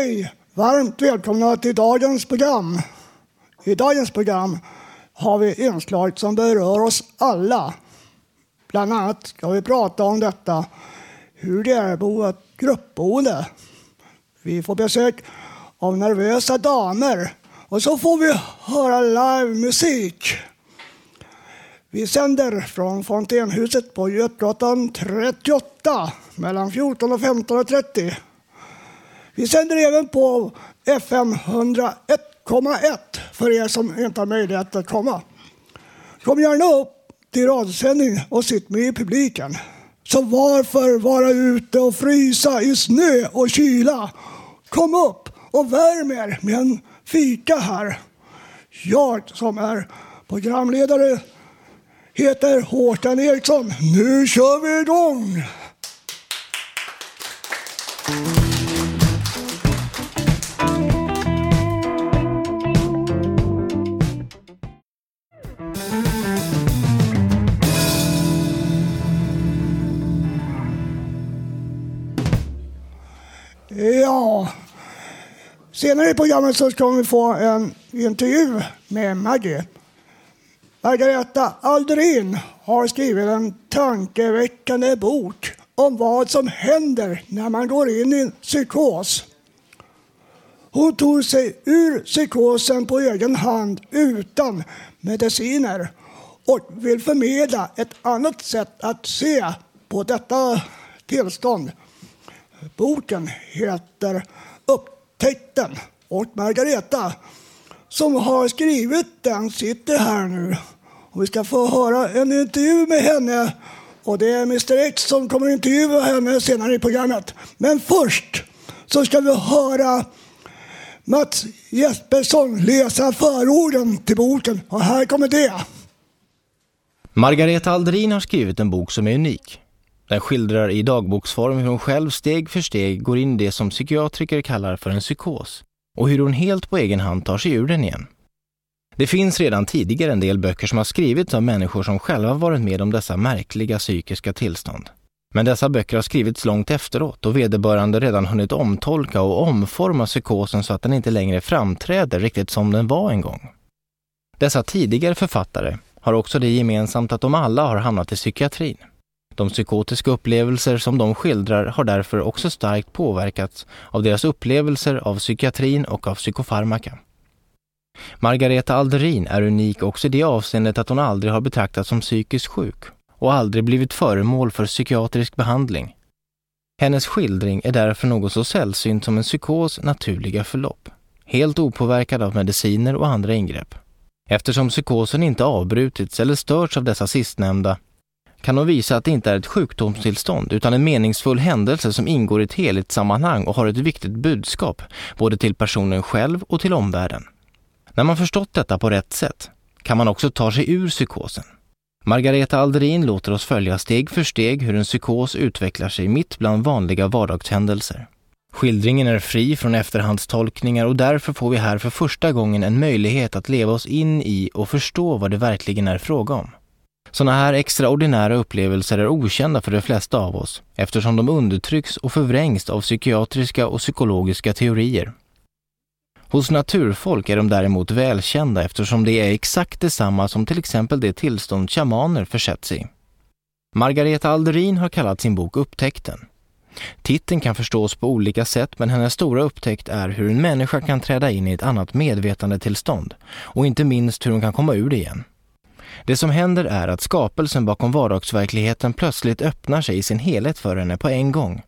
Hej! Varmt välkomna till dagens program. I dagens program har vi inslag som berör oss alla. Bland annat ska vi prata om detta, hur det är att bo ett gruppboende. Vi får besök av nervösa damer och så får vi höra livemusik. Vi sänder från Fontänhuset på Götgatan 38 mellan 14 och 15.30. Vi sänder även på FM 101,1 för er som inte har möjlighet att komma. Kom gärna upp till radiosändning och sitt med i publiken. Så varför vara ute och frysa i snö och kyla? Kom upp och värm er med en fika här. Jag som är programledare heter Håkan Eriksson. Nu kör vi igång! Senare i programmet så ska vi få en intervju med Maggie. Margareta Aldrin har skrivit en tankeväckande bok om vad som händer när man går in i en psykos. Hon tog sig ur psykosen på egen hand utan mediciner och vill förmedla ett annat sätt att se på detta tillstånd. Boken heter Upptäckten och Margareta som har skrivit den sitter här nu. Och vi ska få höra en intervju med henne och det är Mr X som kommer att intervjua henne senare i programmet. Men först så ska vi höra Mats Jespersson läsa förorden till boken och här kommer det. Margareta Aldrin har skrivit en bok som är unik. Den skildrar i dagboksform hur hon själv steg för steg går in i det som psykiatriker kallar för en psykos och hur hon helt på egen hand tar sig ur den igen. Det finns redan tidigare en del böcker som har skrivits av människor som själva varit med om dessa märkliga psykiska tillstånd. Men dessa böcker har skrivits långt efteråt och vederbörande redan hunnit omtolka och omforma psykosen så att den inte längre framträder riktigt som den var en gång. Dessa tidigare författare har också det gemensamt att de alla har hamnat i psykiatrin. De psykotiska upplevelser som de skildrar har därför också starkt påverkats av deras upplevelser av psykiatrin och av psykofarmaka. Margareta Alderin är unik också i det avseendet att hon aldrig har betraktats som psykiskt sjuk och aldrig blivit föremål för psykiatrisk behandling. Hennes skildring är därför något så sällsynt som en psykos naturliga förlopp, helt opåverkad av mediciner och andra ingrepp. Eftersom psykosen inte avbrutits eller störts av dessa sistnämnda kan hon visa att det inte är ett sjukdomstillstånd utan en meningsfull händelse som ingår i ett helhetssammanhang och har ett viktigt budskap både till personen själv och till omvärlden. När man förstått detta på rätt sätt kan man också ta sig ur psykosen. Margareta Alderin låter oss följa steg för steg hur en psykos utvecklar sig mitt bland vanliga vardagshändelser. Skildringen är fri från efterhandstolkningar och därför får vi här för första gången en möjlighet att leva oss in i och förstå vad det verkligen är fråga om. Sådana här extraordinära upplevelser är okända för de flesta av oss eftersom de undertrycks och förvrängs av psykiatriska och psykologiska teorier. Hos naturfolk är de däremot välkända eftersom det är exakt detsamma som till exempel det tillstånd shamaner försätts i. Margareta Alderin har kallat sin bok Upptäckten. Titeln kan förstås på olika sätt men hennes stora upptäckt är hur en människa kan träda in i ett annat medvetandetillstånd och inte minst hur hon kan komma ur det igen. Det som händer är att skapelsen bakom vardagsverkligheten plötsligt öppnar sig i sin helhet för henne på en gång.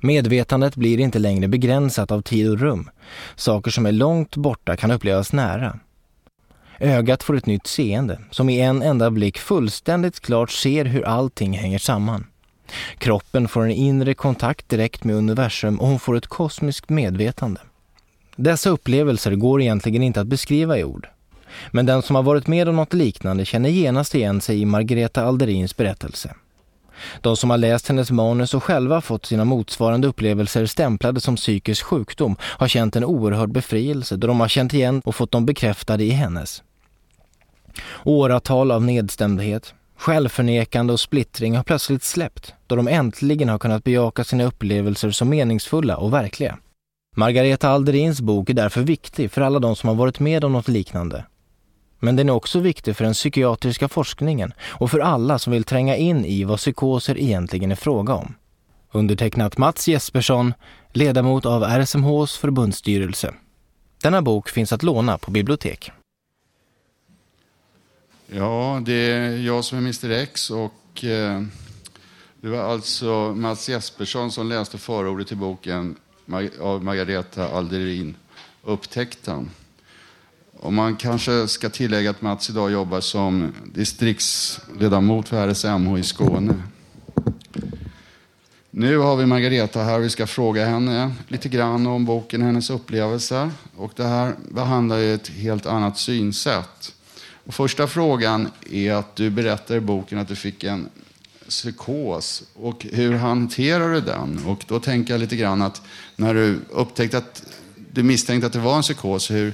Medvetandet blir inte längre begränsat av tid och rum. Saker som är långt borta kan upplevas nära. Ögat får ett nytt seende som i en enda blick fullständigt klart ser hur allting hänger samman. Kroppen får en inre kontakt direkt med universum och hon får ett kosmiskt medvetande. Dessa upplevelser går egentligen inte att beskriva i ord. Men den som har varit med om något liknande känner genast igen sig i Margareta Alderins berättelse. De som har läst hennes manus och själva fått sina motsvarande upplevelser stämplade som psykisk sjukdom har känt en oerhörd befrielse då de har känt igen och fått dem bekräftade i hennes. Åratal av nedstämdhet, självförnekande och splittring har plötsligt släppt då de äntligen har kunnat bejaka sina upplevelser som meningsfulla och verkliga. Margareta Alderins bok är därför viktig för alla de som har varit med om något liknande. Men den är också viktig för den psykiatriska forskningen och för alla som vill tränga in i vad psykoser egentligen är fråga om. Undertecknat Mats Jespersson, ledamot av RSMHs förbundsstyrelse. Denna bok finns att låna på bibliotek. Ja, det är jag som är Mr X och eh, det var alltså Mats Jespersson som läste förordet till boken av Margareta Alderin, Upptäckten. Och man kanske ska tillägga att Mats idag jobbar som distriktsledamot för RSMH i Skåne. Nu har vi Margareta här. Vi ska fråga henne lite grann om boken, hennes upplevelser. Och det här behandlar ju ett helt annat synsätt. Och första frågan är att du berättar i boken att du fick en psykos. Och hur hanterar du den? Och då tänker jag lite grann att när du upptäckte att du misstänkte att det var en psykos, hur,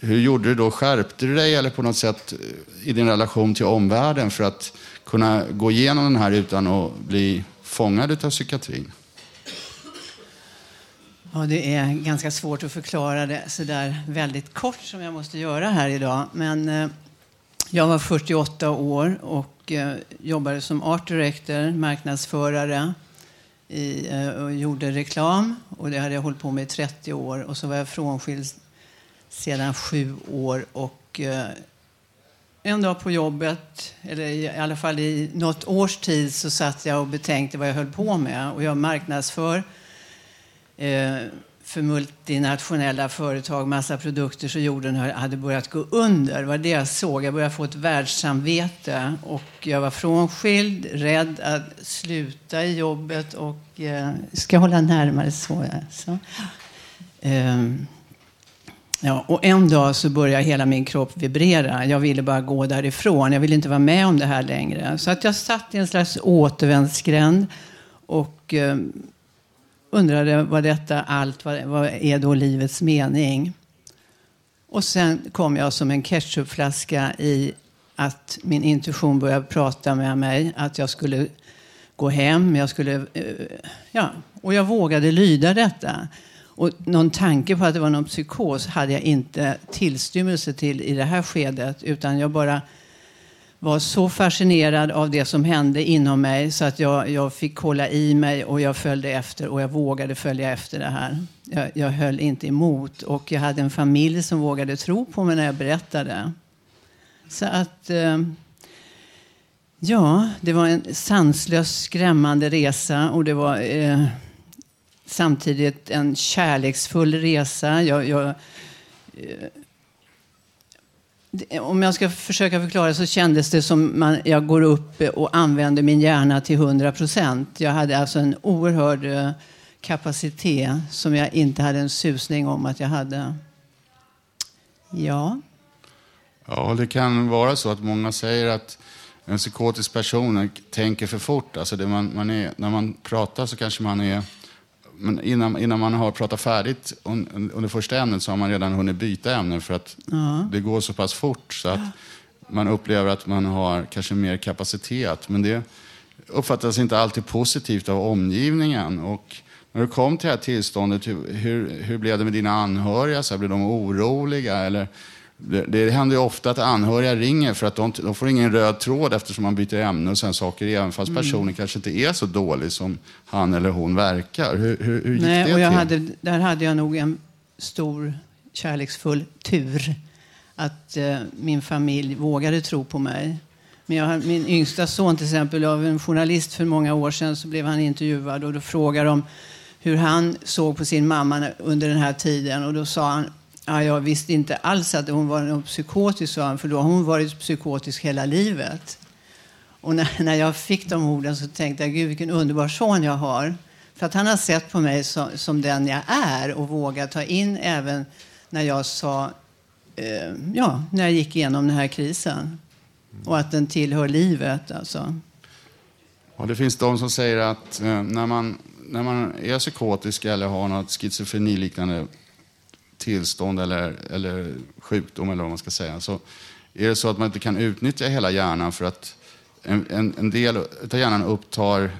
hur gjorde du då? Skärpte du dig eller på något sätt eh, i din relation till omvärlden för att kunna gå igenom den här utan att bli fångad av psykiatrin? Ja, det är ganska svårt att förklara det så där väldigt kort som jag måste göra här idag. Men eh, jag var 48 år och eh, jobbade som art director, marknadsförare i, eh, och gjorde reklam. Och det hade jag hållit på med i 30 år. Och så var jag frånskild sedan sju år. Och eh, en dag på jobbet, eller i alla fall i något års tid, så satt jag och betänkte vad jag höll på med. Och jag marknadsför eh, för multinationella företag massa produkter så jorden hade börjat gå under. Det var det jag såg. Jag började få ett världssamvete och jag var frånskild, rädd att sluta i jobbet och eh, ska hålla närmare så. så. Um, ehm, Ja, och en dag så började hela min kropp vibrera. Jag ville bara gå därifrån. Jag ville inte vara med om det här längre. Så att jag satt i en slags återvändsgränd och eh, undrade vad detta allt, vad, vad är då livets mening? Och sen kom jag som en ketchupflaska i att min intuition började prata med mig. Att jag skulle gå hem, jag skulle... Eh, ja, och jag vågade lyda detta. Och någon tanke på att det var någon psykos hade jag inte tillstymmelse till i det här skedet. Utan jag bara var så fascinerad av det som hände inom mig så att jag, jag fick hålla i mig och jag följde efter och jag vågade följa efter det här. Jag, jag höll inte emot och jag hade en familj som vågade tro på mig när jag berättade. Så att... Eh, ja, det var en sanslös, skrämmande resa och det var... Eh, samtidigt en kärleksfull resa. Jag, jag, eh, om jag ska försöka förklara så kändes det som man, jag går upp och använder min hjärna till 100 procent. Jag hade alltså en oerhörd eh, kapacitet som jag inte hade en susning om att jag hade. Ja. Ja, det kan vara så att många säger att en psykotisk person tänker för fort. Alltså man, man är, när man pratar så kanske man är men innan, innan man har pratat färdigt under första ämnet så har man redan hunnit byta ämne för att ja. det går så pass fort så att man upplever att man har kanske mer kapacitet. Men det uppfattas inte alltid positivt av omgivningen. Och när du kom till det här tillståndet, hur, hur, hur blev det med dina anhöriga? Så här, blev de oroliga? Eller det, det händer ju ofta att anhöriga ringer för att de, de får ingen röd tråd eftersom man byter ämne och sen saker även fast Mm. personen kanske inte är så dålig som han eller hon verkar. Hur, hur, hur gick Nej, det och jag till? hade, där hade jag nog en stor kärleksfull tur. Att eh, min familj vågade tro på mig. Men jag, min yngsta son till exempel, av en journalist för många år sedan så blev han intervjuad och då frågade de hur han såg på sin mamma under den här tiden. Och då sa han, ja, jag visste inte alls att hon var någon psykotisk, sa han, för då har hon varit psykotisk hela livet. Och när, när jag fick de orden så tänkte jag, gud vilken underbar son jag har. För att han har sett på mig som, som den jag är och vågat ta in även när jag sa, eh, ja, när jag gick igenom den här krisen. Och att den tillhör livet alltså. Ja, det finns de som säger att eh, när, man, när man är psykotisk eller har något schizofreniliknande tillstånd eller, eller sjukdom eller vad man ska säga så är det så att man inte kan utnyttja hela hjärnan för att en, en, en del av hjärnan upptar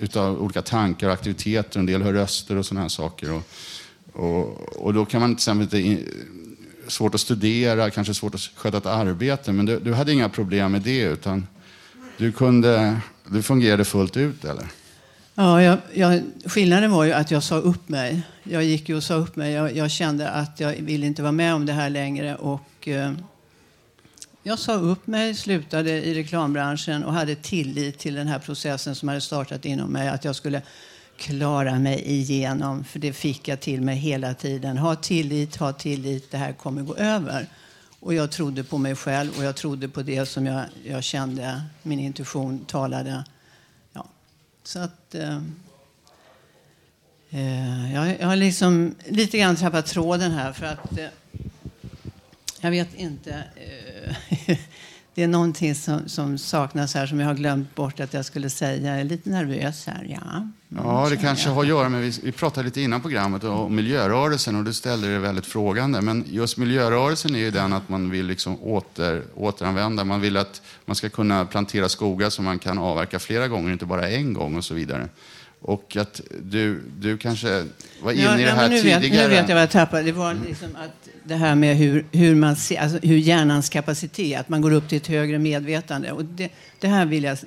utav olika tankar och aktiviteter, en del hör röster och sådana här saker. Och, och, och då kan man till exempel inte in, svårt att studera, kanske svårt att sköta ett arbete, men du, du hade inga problem med det utan du kunde, du fungerade fullt ut eller? Ja, jag, jag, skillnaden var ju att jag sa upp mig. Jag gick ju och sa upp mig. Jag, jag kände att jag ville inte vara med om det här längre. Och, eh, jag sa upp mig, slutade i reklambranschen och hade tillit till den här processen som hade startat inom mig. Att jag skulle klara mig igenom. För det fick jag till mig hela tiden. Ha tillit, ha tillit, det här kommer gå över. Och jag trodde på mig själv och jag trodde på det som jag, jag kände, min intuition talade. Så att... Eh, eh, jag, jag har liksom lite grann tappat tråden här för att... Eh, jag vet inte. Eh, det är någonting som, som saknas här som jag har glömt bort att jag skulle säga. Jag är lite nervös här, ja. Ja, det kanske har att göra med, vi, vi pratade lite innan programmet om miljörörelsen och du ställde det väldigt frågande. Men just miljörörelsen är ju den att man vill liksom åter, återanvända. Man vill att man ska kunna plantera skogar som man kan avverka flera gånger, inte bara en gång och så vidare. Och att du, du kanske var inne Ja, i det här nu vet, tidigare. nu vet jag vad jag tappade. Det var liksom att det här med hur, hur, man ser, alltså hur hjärnans kapacitet, att man går upp till ett högre medvetande. Och det, det här vill jag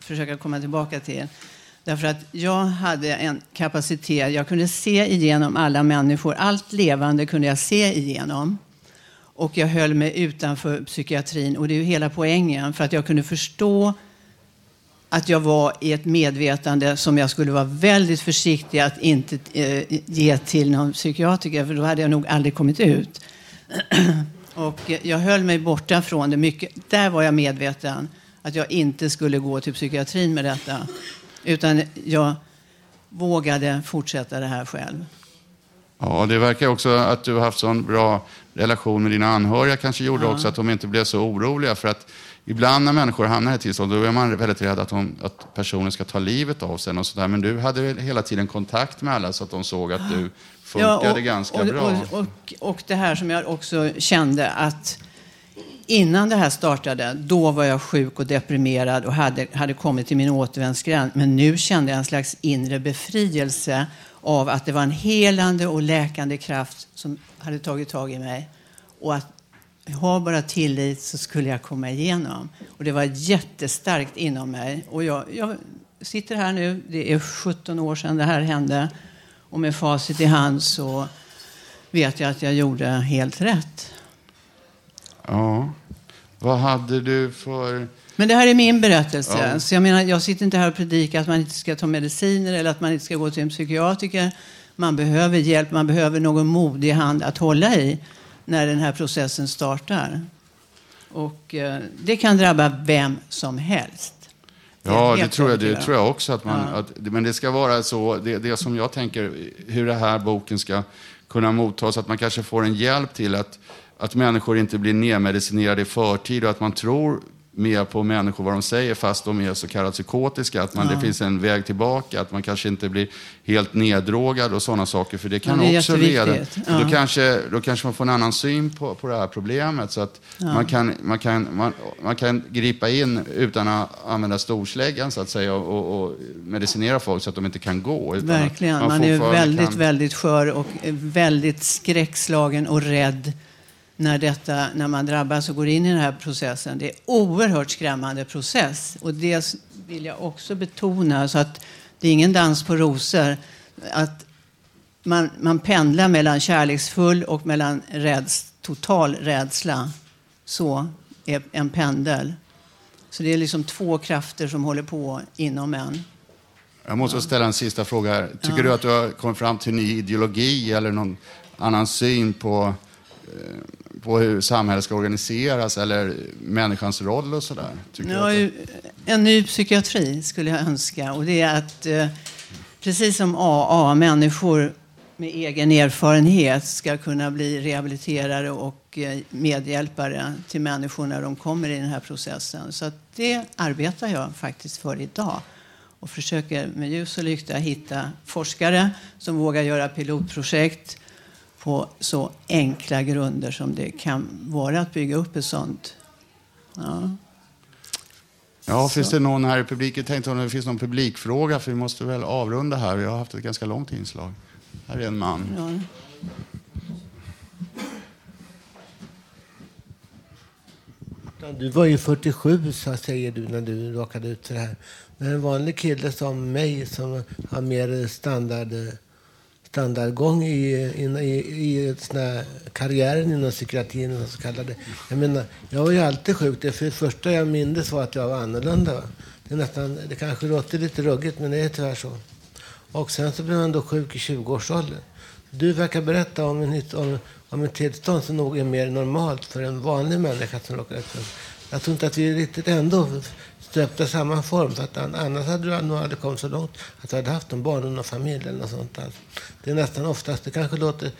försöka komma tillbaka till. Därför att jag hade en kapacitet, jag kunde se igenom alla människor. Allt levande kunde jag se igenom. Och jag höll mig utanför psykiatrin. Och det är ju hela poängen. För att jag kunde förstå att jag var i ett medvetande som jag skulle vara väldigt försiktig att inte eh, ge till någon psykiatriker, för då hade jag nog aldrig kommit ut. och jag höll mig borta från det mycket. Där var jag medveten att jag inte skulle gå till psykiatrin med detta. Utan jag vågade fortsätta det här själv. Ja, det verkar också att du har haft sån bra relation med dina anhöriga kanske gjorde också att de inte blev så oroliga. För att ibland när människor hamnar i ett tillstånd då är man väldigt rädd att, de, att personen ska ta livet av sig. Och så där. Men du hade hela tiden kontakt med alla så att de såg att du funkade och, ganska och, bra. Och, och, och det här som jag också kände att innan det här startade, då var jag sjuk och deprimerad och hade, hade kommit till min återvändsgränd. Men nu kände jag en slags inre befrielse av att det var en helande och läkande kraft som hade tagit tag i mig. Och att ha bara tillit så skulle jag komma igenom. Och det var jättestarkt inom mig. Och jag, jag sitter här nu, det är 17 år sedan det här hände. Och med facit i hand så vet jag att jag gjorde helt rätt. Ja. Vad hade du för... Men det här är min berättelse. Ja. Så jag, menar, jag sitter inte här och predikar att man inte ska ta mediciner eller att man inte ska gå till en psykiatriker. Man behöver hjälp, man behöver någon modig hand att hålla i när den här processen startar. Och eh, det kan drabba vem som helst. Ja, det tror jag, det tror jag också. Att man, Ja. att, men det ska vara så, det, det som jag tänker, hur den här boken ska kunna mottas, att man kanske får en hjälp till att, att människor inte blir nedmedicinerade i förtid och att man tror mer på människor vad de säger fast de är så kallat psykotiska. Att man, det finns en väg tillbaka, att man kanske inte blir helt neddrogad och sådana saker. För det kan Ja, det är också leda... jätteviktigt. Då, Ja. kanske, då kanske man får en annan syn på, på det här problemet. Så att man, kan, man, kan, man, man kan gripa in utan att använda storsläggan så att säga och, och, och medicinera folk så att de inte kan gå. Verkligen. Man, är fortfarande väldigt, kan- väldigt skör och väldigt skräckslagen och rädd när, detta, när man drabbas och går in i den här processen. Det är en oerhört skrämmande process. Och det vill jag också betona, så att det är ingen dans på rosor. Att man, man pendlar mellan kärleksfull och mellan räds, total rädsla. Så är en pendel. Så det är liksom två krafter som håller på inom en. Jag måste ställa en sista fråga här. Tycker ja. du att du har kommit fram till en ny ideologi eller någon annan syn på, eh, på hur samhället ska organiseras eller människans roll och sådär? Ja, en ny psykiatri skulle jag önska. Och det är att, eh, precis som AA, människor med egen erfarenhet ska kunna bli rehabiliterare och eh, medhjälpare till människor när de kommer i den här processen. Så det arbetar jag faktiskt för idag och försöker med ljus och lykta hitta forskare som vågar göra pilotprojekt på så enkla grunder som det kan vara att bygga upp ett sånt. Ja. Ja, finns det någon här i publiken? Tänkte om det finns någon publikfråga, för vi måste väl avrunda här. Vi har haft ett ganska långt inslag. Här är en man. Ja. Du var ju 47, så säger du, när du råkade ut för det här. Men en vanlig kille som mig, som har mer standard, standardgång i, i, i, i såna karriären inom psykiatrin, så kallade. Jag menar, jag var ju alltid sjuk. Det, för det första jag mindes var att jag var annorlunda. Det, är nästan, det kanske låter lite ruggigt, men det är tyvärr så. Och sen så blev man då sjuk i 20-årsåldern. Du verkar berätta om en, om, om en tillstånd som nog är mer normalt för en vanlig människa som råkar ut Jag tror inte att vi riktigt ändå stöpta samma form. För att annars hade du nog aldrig kommit så långt att du hade haft en barn och någon familj eller något sånt. Alltså. Det är nästan oftast, det kanske låter,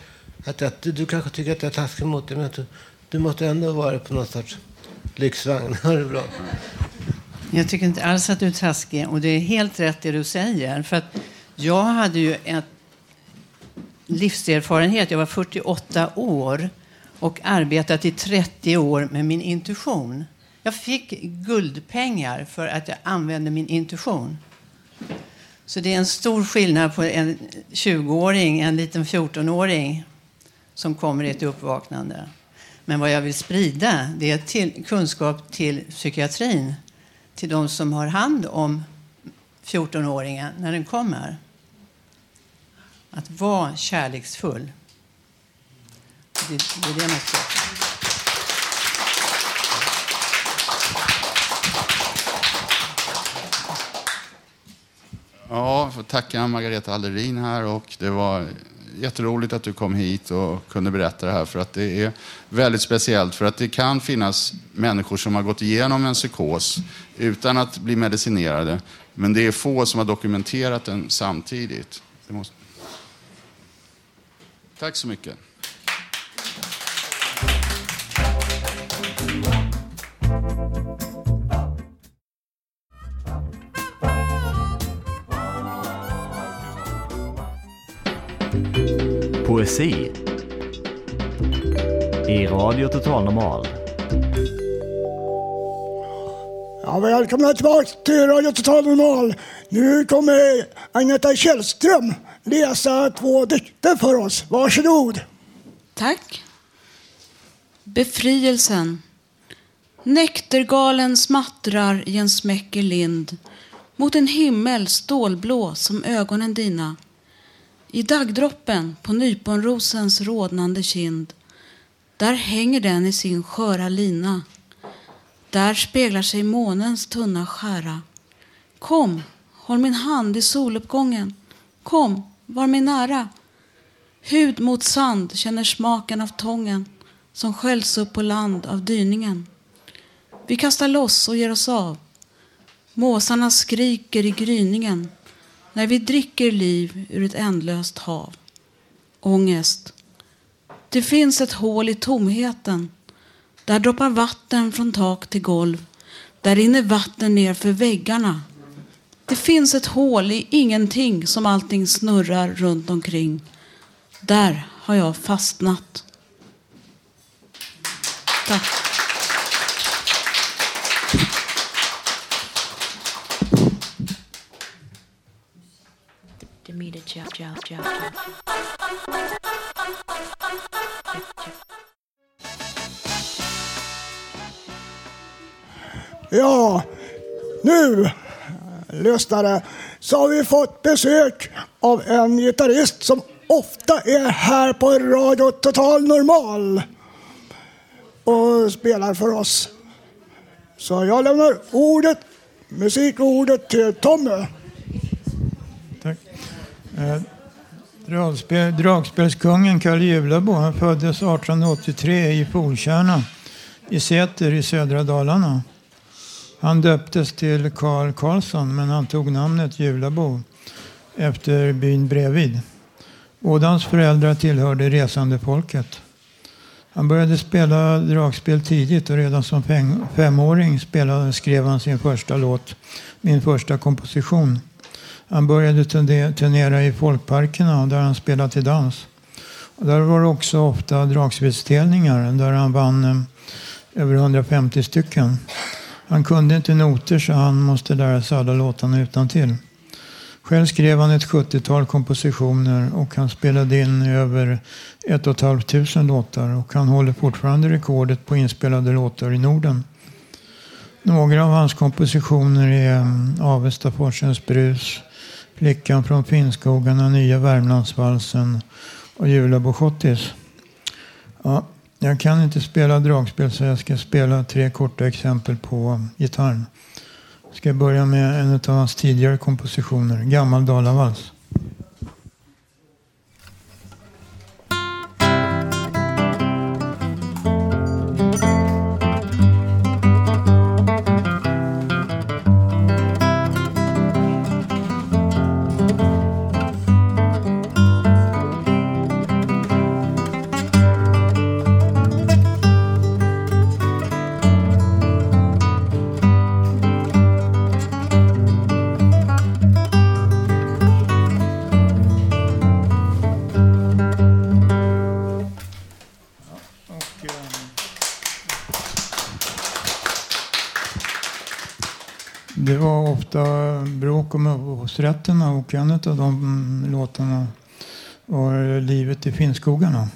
att, jag, du, du kanske tycker att jag är taskig mot dig, men du, du måste ändå vara på någon sorts lyxvagn. Ha det bra. Jag tycker inte alls att du är taskig och det är helt rätt det du säger. För att jag hade ju ett livserfarenhet. Jag var 48 år och arbetat i 30 år med min intuition. Jag fick guldpengar för att jag använde min intuition. Så det är en stor skillnad på en 20-åring, en liten 14-åring som kommer i ett uppvaknande. Men vad jag vill sprida det är till, kunskap till psykiatrin, till de som har hand om 14-åringen när den kommer. Att vara kärleksfull. Det, det är det man ska. Ja, jag får tacka Margareta Allerin här och det var jätteroligt att du kom hit och kunde berätta det här för att det är väldigt speciellt för att det kan finnas människor som har gått igenom en psykos utan att bli medicinerade men det är få som har dokumenterat den samtidigt. Måste... Tack så mycket. Poesi i Radio Total Normal. Ja, välkomna tillbaka till Radio Total Normal. Nu kommer Agneta Källström läsa två dikter för oss. Varsågod. Tack. Befrielsen. Näktergalen smattrar i en smäcker lind mot en himmel stålblå som ögonen dina. I daggdroppen på nyponrosens rodnande kind där hänger den i sin sköra lina. Där speglar sig månens tunna skära. Kom, håll min hand i soluppgången. Kom, var mig nära. Hud mot sand känner smaken av tången som sköljs upp på land av dyningen. Vi kastar loss och ger oss av. Måsarna skriker i gryningen när vi dricker liv ur ett ändlöst hav. Ångest. Det finns ett hål i tomheten. Där droppar vatten från tak till golv. Där rinner vatten ner för väggarna. Det finns ett hål i ingenting som allting snurrar runt omkring. Där har jag fastnat. Tack. Ja, nu lyssnare så har vi fått besök av en gitarrist som ofta är här på Radio Total Normal och spelar för oss. Så jag lämnar ordet, musikordet till Tommy. Eh, dragspel, dragspelskungen Karl Julabo han föddes 1883 i Polkärna i Säter i södra Dalarna. Han döptes till Karl Karlsson men han tog namnet Julabo efter byn bredvid. Båda hans föräldrar tillhörde resandefolket. Han började spela dragspel tidigt och redan som fem, femåring spelade, skrev han sin första låt, min första komposition. Han började turnera i folkparkerna där han spelade till dans. Och där var det också ofta dragspelstävlingar där han vann eh, över 150 stycken. Han kunde inte noter så han måste lära sig alla låtarna utan till. Själv skrev han ett 70-tal kompositioner och han spelade in över 1 500 låtar och han håller fortfarande rekordet på inspelade låtar i Norden. Några av hans kompositioner är mm, Avesta Forsens brus, Flickan från Finnskogarna, Nya Värmlandsvalsen och Jula Boschottis. Ja, jag kan inte spela dragspel så jag ska spela tre korta exempel på gitarren. Jag ska börja med en av hans tidigare kompositioner, Gammal Dalavals. Bakom upphovsrätterna och en av de mm, låtarna var Livet i finskogarna.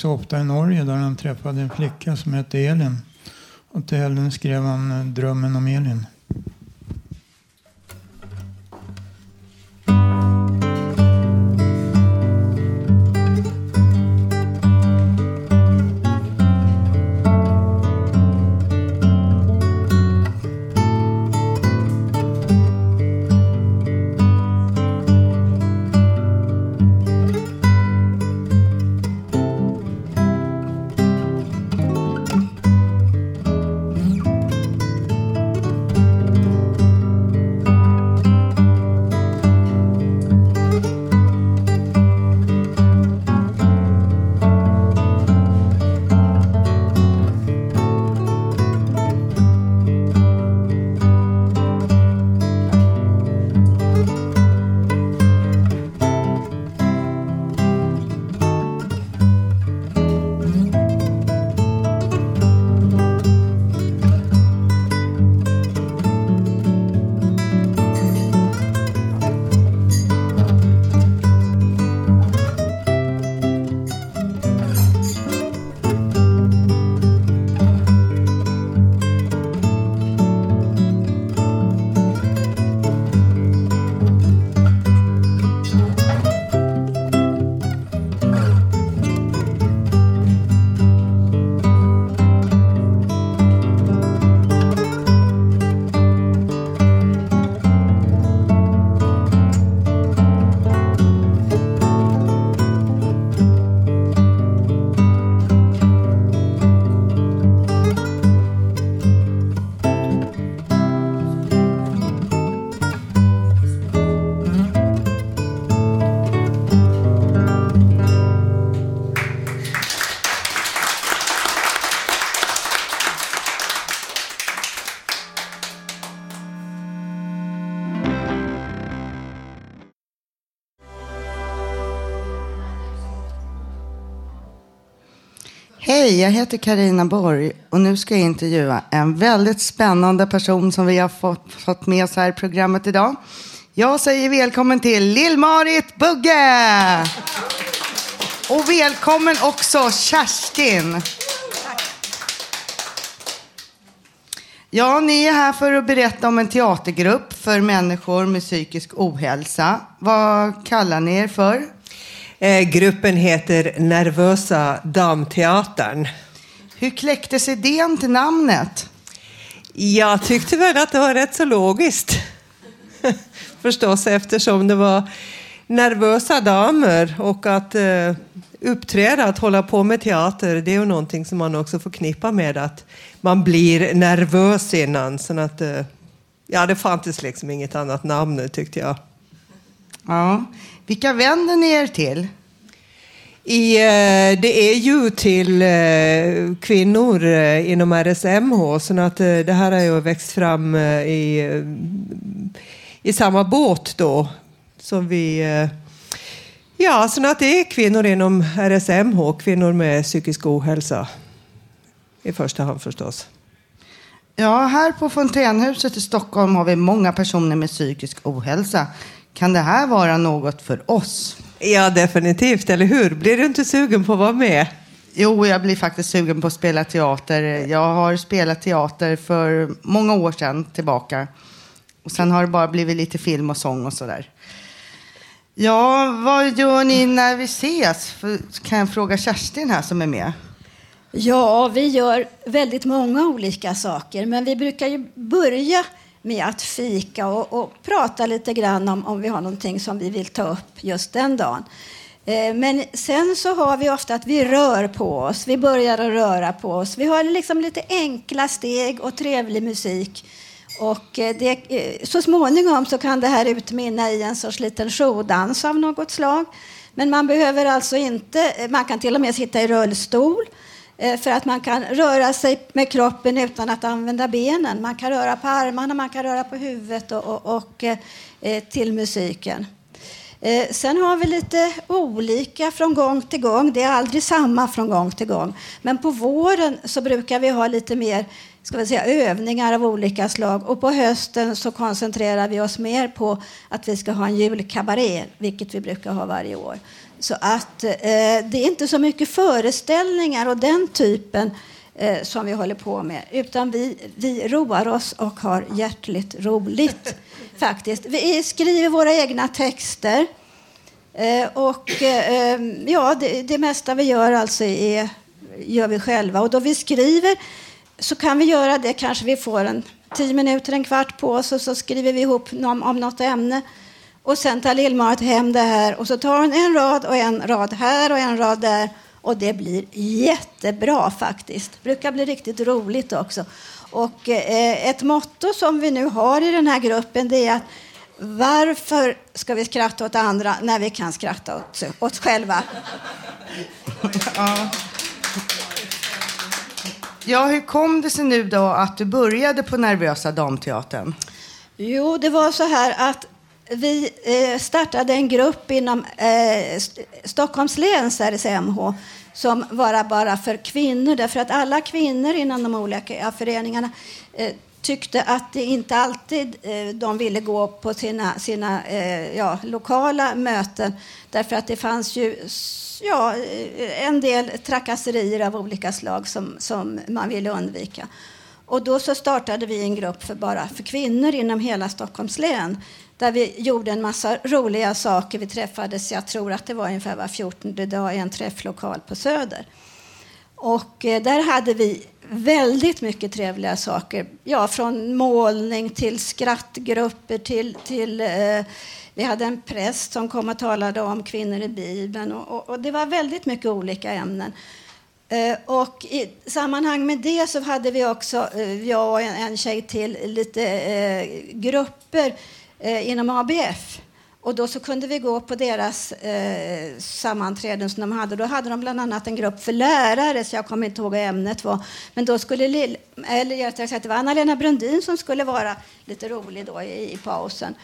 Också ofta i Norge där han träffade en flicka som hette Elin. Och till Elin skrev han eh, Drömmen om Elin. Hej, jag heter Karina Borg och nu ska jag intervjua en väldigt spännande person som vi har fått, fått med oss här i programmet idag. Jag säger välkommen till Lill-Marit Bugge! Och välkommen också Kerstin. Ja, ni är här för att berätta om en teatergrupp för människor med psykisk ohälsa. Vad kallar ni er för? Eh, gruppen heter Nervösa Damteatern. Hur kläcktes idén till namnet? Jag tyckte väl att det var rätt så logiskt. Förstås eftersom det var nervösa damer och att eh, uppträda, att hålla på med teater, det är ju någonting som man också förknippar med att man blir nervös innan. Så att, eh, ja, det fanns liksom inget annat namn tyckte jag. Ja. Vilka vänder ni er till? I, eh, det är ju till eh, kvinnor eh, inom RSMH, så att det här har ju växt fram i, i samma båt då. Som vi, ja, så att det är kvinnor inom RSMH, kvinnor med psykisk ohälsa. I första hand förstås. Ja, här på Fontänhuset i Stockholm har vi många personer med psykisk ohälsa. Kan det här vara något för oss? Ja, definitivt. Eller hur? Blir du inte sugen på att vara med? Jo, jag blir faktiskt sugen på att spela teater. Jag har spelat teater för många år sedan tillbaka. Och sen har det bara blivit lite film och sång och sådär. Ja, vad gör ni när vi ses? kan jag fråga Kerstin här som är med? Ja, vi gör väldigt många olika saker, men vi brukar ju börja med att fika och, och, prata lite grann om, om vi har någonting som vi vill ta upp just den dagen. Eh, men sen så har vi ofta att vi rör på oss. Vi börjar att röra på oss. Vi har liksom lite enkla steg och trevlig musik. Och eh, det, eh, så småningom så kan det här utmynna i en sorts liten showdans av något slag. Men man behöver alltså inte, man kan till och med sitta i rullstol. Eh, för att man kan röra sig med kroppen utan att använda benen. Man kan röra på armarna, man kan röra på huvudet och, och, och eh, till musiken. Eh, sen har vi lite olika från gång till gång. Det är aldrig samma från gång till gång. Men på våren så brukar vi ha lite mer ska vi säga, övningar av olika slag. Och på hösten så koncentrerar vi oss mer på att vi ska ha en julkabaré, vilket vi brukar ha varje år. Så att eh, det är inte så mycket föreställningar och den typen eh, som vi håller på med, utan vi, vi roar oss och har hjärtligt roligt. faktiskt. Vi skriver våra egna texter. Eh, och eh, ja, det, det mesta vi gör alltså är, gör vi själva. Och då vi skriver så kan vi göra det, kanske vi får en tio minuter, en kvart på oss och så skriver vi ihop om, om något ämne. Och sen tar Lill-Marit hem det här och så tar hon en rad och en rad här och en rad där. Och det blir jättebra faktiskt. Det brukar bli riktigt roligt också. Och eh, ett motto som vi nu har i den här gruppen det är att varför ska vi skratta åt andra när vi kan skratta åt oss själva? ja. ja, hur kom det sig nu då att du började på Nervösa Damteatern? Jo, det var så här att vi eh, startade en grupp inom eh, Stockholms läns RSMH som var bara för kvinnor, därför att alla kvinnor inom de olika föreningarna eh, tyckte att det inte alltid de ville gå på sina, sina ja, lokala möten därför att det fanns ju ja, en del trakasserier av olika slag som, som man ville undvika. Och då så startade vi en grupp för bara för kvinnor inom hela Stockholms län där vi gjorde en massa roliga saker. Vi träffades, jag tror att det var ungefär var 14 dag i en träfflokal på Söder. Och eh, där hade vi väldigt mycket trevliga saker. Ja, från målning till skrattgrupper till, till eh, vi hade en präst som kom och talade om kvinnor i Bibeln. Och, och, och det var väldigt mycket olika ämnen. Eh, och i sammanhang med det så hade vi också, eh, jag och en, tjej till, lite eh, grupper inom ABF. Och då så kunde vi gå på deras eh, sammanträden som de hade. Då hade de bland annat en grupp för lärare, så jag kommer inte ihåg vad ämnet var. Men då skulle Lill, eller jag sagt, det var Anna-Lena Brundin som skulle vara lite rolig då i, i pausen.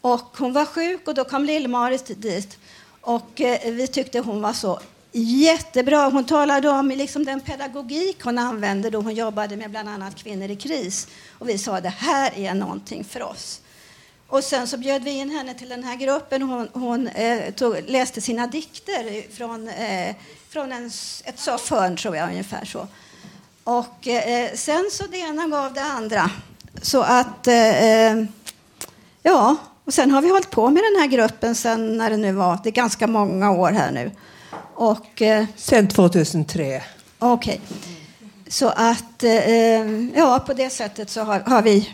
Och hon var sjuk och då kom Lill-Marit dit. Och eh, vi tyckte hon var så Jättebra. Hon talade om liksom den pedagogik hon använde då hon jobbade med bland annat kvinnor i kris. Och vi sa det här är någonting för oss. Och sen så bjöd vi in henne till den här gruppen. Hon, hon eh, tog, läste sina dikter från, eh, från en, ett soffhörn, tror jag, ungefär så. Och eh, sen så det ena gav det andra. Så att, eh, ja, och sen har vi hållit på med den här gruppen sen när det nu var, det är ganska många år här nu. Och, eh, sen 2003. Okej. Okay. Så att, eh, ja, på det sättet så har, har, vi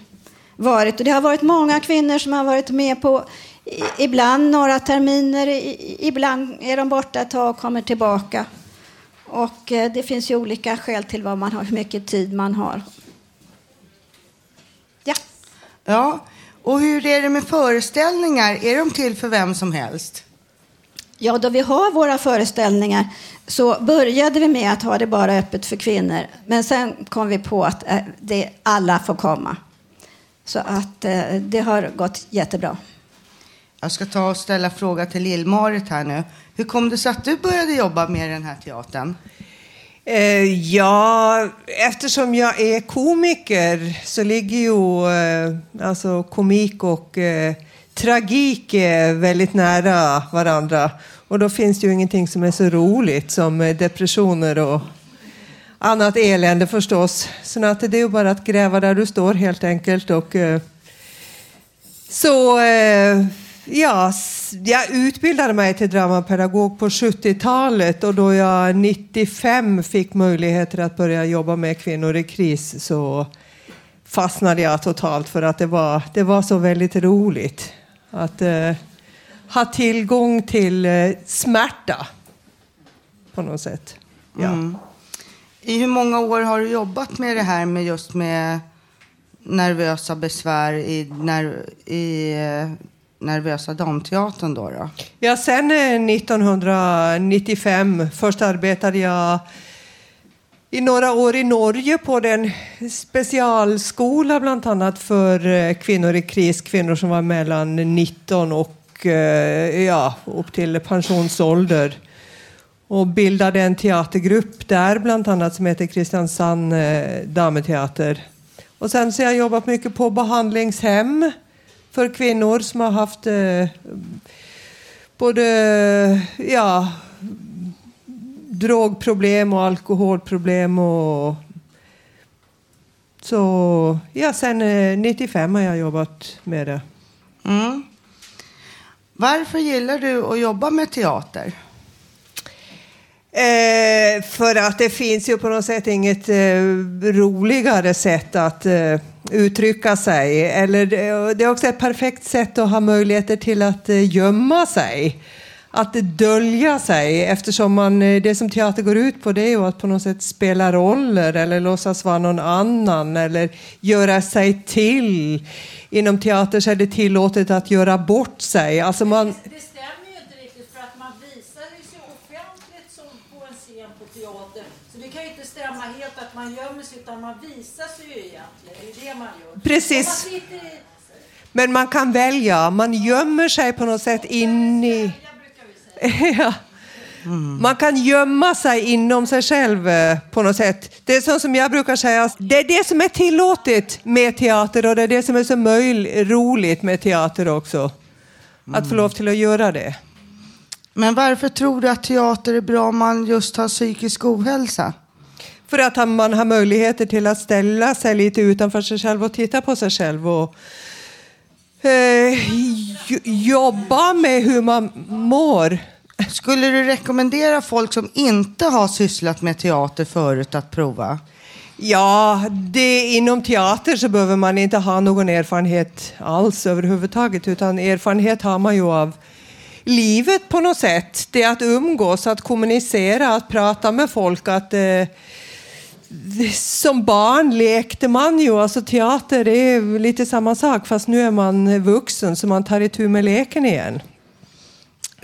varit. Och det har varit många kvinnor som har varit med på ibland några terminer, ibland är de borta ett tag och kommer tillbaka. Och eh, det finns ju olika skäl till vad man har, hur mycket tid man har. Ja. Ja, och hur är det med föreställningar? Är de till för vem som helst? Ja, då vi har våra föreställningar så började vi med att ha det bara öppet för kvinnor. Men sen kom vi på att eh, det, alla får komma. Så att eh, det har gått jättebra. Jag ska ta och ställa fråga till Lill-Marit här nu. Hur kom det sig att du började jobba med den här teatern? Eh, ja, eftersom jag är komiker så ligger ju eh, alltså komik och eh, tragik är väldigt nära varandra. Och då finns det ju ingenting som är så roligt som eh, depressioner och annat elände förstås. Så att det är ju bara att gräva där du står helt enkelt. Och, eh, så eh, ja, jag utbildade mig till dramapedagog på 70-talet och då jag 95 fick möjligheter att börja jobba med kvinnor i kris så fastnade jag totalt för att det var, det var så väldigt roligt. Att eh, ha tillgång till eh, smärta på något sätt. Ja. Mm. I hur många år har du jobbat med det här med just med nervösa besvär i, ner, i eh, Nervösa damteatern då? då? Ja, sen 1995. Eh, Först arbetade jag i några år i Norge på den specialskola bland annat för eh, kvinnor i kris, kvinnor som var mellan 19 och eh, ja, upp till pensionsålder. Och bildade en teatergrupp där bland annat som heter Kristiansand eh, Dameteater. Och sen så har jag jobbat mycket på behandlingshem för kvinnor som har haft eh, både ja, drogproblem och alkoholproblem. Och, så ja, sen 95 har jag jobbat med det. Mm. Varför gillar du att jobba med teater? Eh, för att det finns ju på något sätt inget eh, roligare sätt att eh, uttrycka sig. Eller, det är också ett perfekt sätt att ha möjligheter till att eh, gömma sig att dölja sig eftersom man, eh, det som teater går ut på det är ju att på något sätt spela roller eller låtsas vara någon annan eller göra sig till. Inom teater så är det tillåtet att göra bort sig. Alltså man... det, stämmer ju inte riktigt för att man visar sig offentligt som på en scen på teater. Så det kan ju inte stämma helt att man gömmer sig utan man visar sig ju egentligen. Det är det man gör. Precis. Men man kan välja. Man gömmer sig på något sätt in i... ja. Mm. Man kan gömma sig inom sig själv eh, på något sätt. Det är så som jag brukar säga, det är det som är tillåtet med teater och det är det som är så möjligt, roligt med teater också. Mm. Att få lov till att göra det. Men varför tror du att teater är bra om man just har psykisk ohälsa? För att man har möjligheter till att ställa sig lite utanför sig själv och titta på sig själv. Och, eh, jobba med hur man mår. Skulle du rekommendera folk som inte har sysslat med teater förut att prova? Ja, det, inom teater så behöver man inte ha någon erfarenhet alls överhuvudtaget, utan erfarenhet har man ju av livet på något sätt. Det är att umgås, att kommunicera, att prata med folk, att eh, som barn lekte man ju, alltså teater är lite samma sak fast nu är man vuxen så man tar itu med leken igen.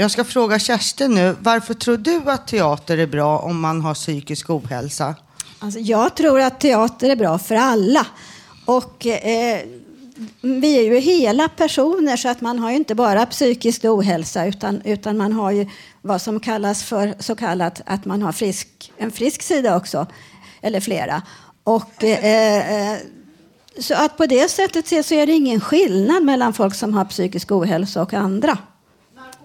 Jag ska fråga Kerstin nu, varför tror du att teater är bra om man har psykisk ohälsa? Alltså, jag tror att teater är bra för alla. Och eh, vi är ju hela personer så att man har ju inte bara psykisk ohälsa utan, utan man har ju vad som kallas för så kallat att man har frisk, en frisk sida också, eller flera. Och, eh, eh, så att på det sättet så är det ingen skillnad mellan folk som har psykisk ohälsa och andra.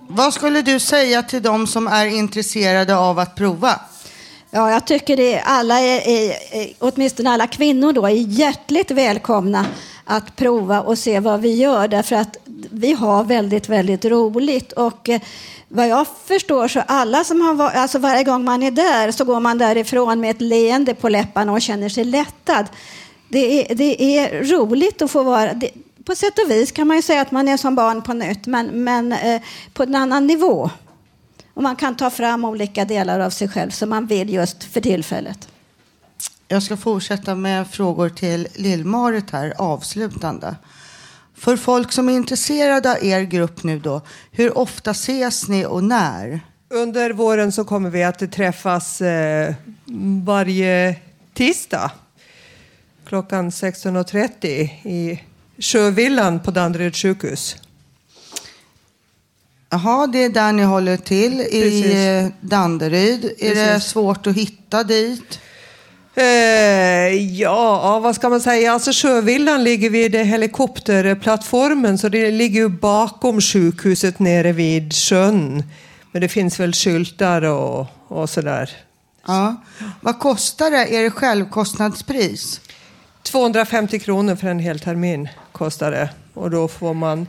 Vad skulle du säga till de som är intresserade av att prova? Ja, jag tycker det alla är, är, är, åtminstone alla kvinnor då, är hjärtligt välkomna att prova och se vad vi gör därför att vi har väldigt, väldigt roligt och eh, vad jag förstår så alla som har varit, alltså varje gång man är där så går man därifrån med ett leende på läpparna och känner sig lättad. Det är, det är roligt att få vara, det, på sätt och vis kan man ju säga att man är som barn på nytt men, men eh, på en annan nivå. Och man kan ta fram olika delar av sig själv som man vill just för tillfället. Jag ska fortsätta med frågor till Lill-Marit här, avslutande. För folk som är intresserade av er grupp nu då, hur ofta ses ni och när? Under våren så kommer vi att träffas eh, varje tisdag klockan 16.30 i Sjövillan på Danderyds sjukhus. Jaha, det är där ni håller till i Precis. eh, Danderyd. Är det Precis. svårt att hitta dit? Eh, ja, vad ska man säga? Alltså Sjövillan ligger vid helikopterplattformen så det ligger ju bakom sjukhuset nere vid sjön. Men det finns väl skyltar och, och sådär. Ja. Vad kostar det? Är det självkostnadspris? 250 kronor för en hel termin kostar det. Och då får man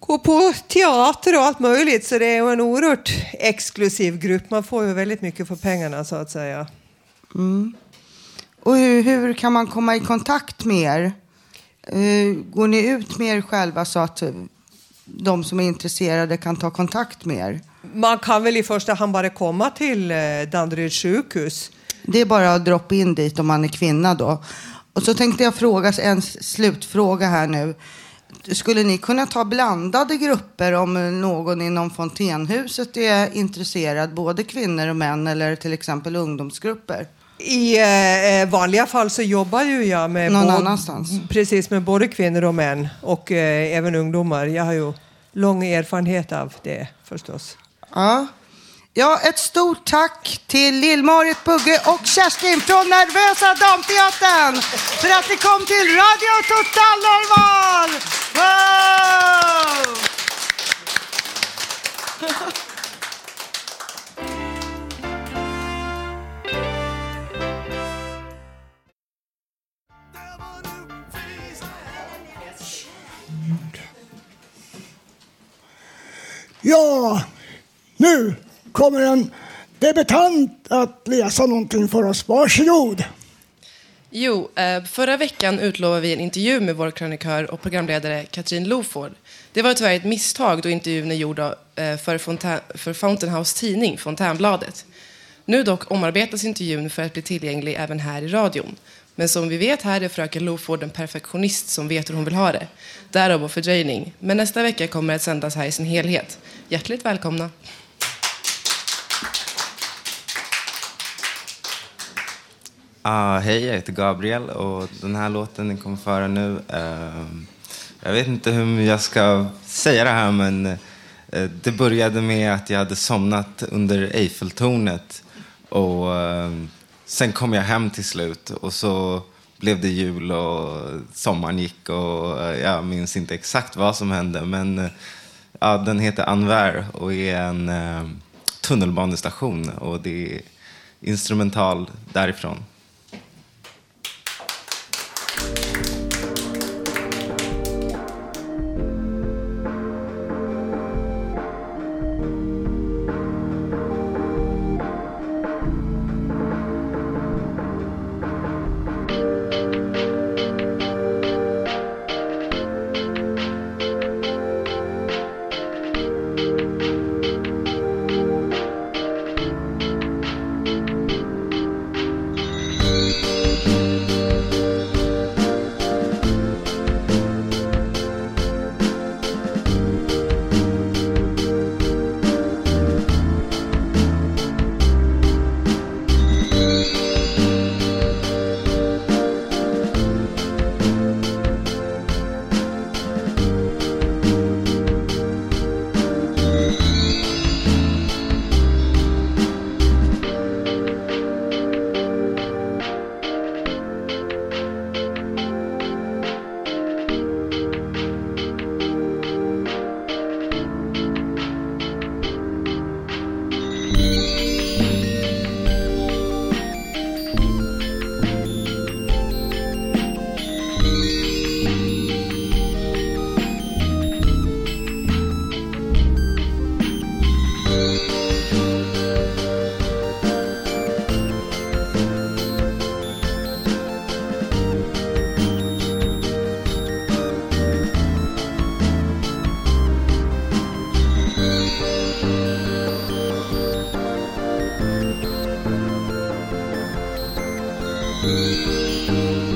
gå på teater och allt möjligt. Så det är ju en oerhört exklusiv grupp. Man får ju väldigt mycket för pengarna så att säga. Mm. Och hur, hur kan man komma i kontakt med er? Eh, går ni ut med er själva så att eh, de som är intresserade kan ta kontakt med er? Man kan väl i första hand bara komma till eh, Danderyds sjukhus. Det är bara att droppa in dit om man är kvinna då. Och så tänkte jag fråga en slutfråga här nu. Skulle ni kunna ta blandade grupper om eh, någon inom Fontänhuset är intresserad, både kvinnor och män eller till exempel ungdomsgrupper? I eh, vanliga fall så jobbar ju jag med, Någon både- annanstans? precis, med både kvinnor och män och eh, även ungdomar. Jag har ju lång erfarenhet av det förstås. Ja. Ja, ett stort tack till Lill-Marit Bugge och Kerstin från Nervösa Damteatern för att ni kom till Radio Total Normal! Wow! Ja, nu kommer en debutant att läsa någonting för oss. Varsågod. Jo, eh, förra veckan utlovade vi en intervju med vår krönikör och programledare Katrin Loford. Det var tyvärr ett misstag då intervjun är gjord eh, för, för Fountain House Tidning, Fontänbladet. Nu dock omarbetas intervjun för att bli tillgänglig även här i radion. Men som vi vet här är fröken Loford en perfektionist som vet hur hon vill ha det. Därav vår fördröjning. Men nästa vecka kommer det att sändas här i sin helhet. Hjärtligt välkomna. Ah, hej, jag heter Gabriel och den här låten ni kommer föra nu. eh, jag vet inte hur jag ska säga det här men eh, det började med att jag hade somnat under Eiffeltornet och eh, sen kom jag hem till slut och så blev det jul och sommaren gick och eh, jag minns inte exakt vad som hände men eh, ja, den heter Anver och är en eh, tunnelbanestation och det är instrumental därifrån. Ja,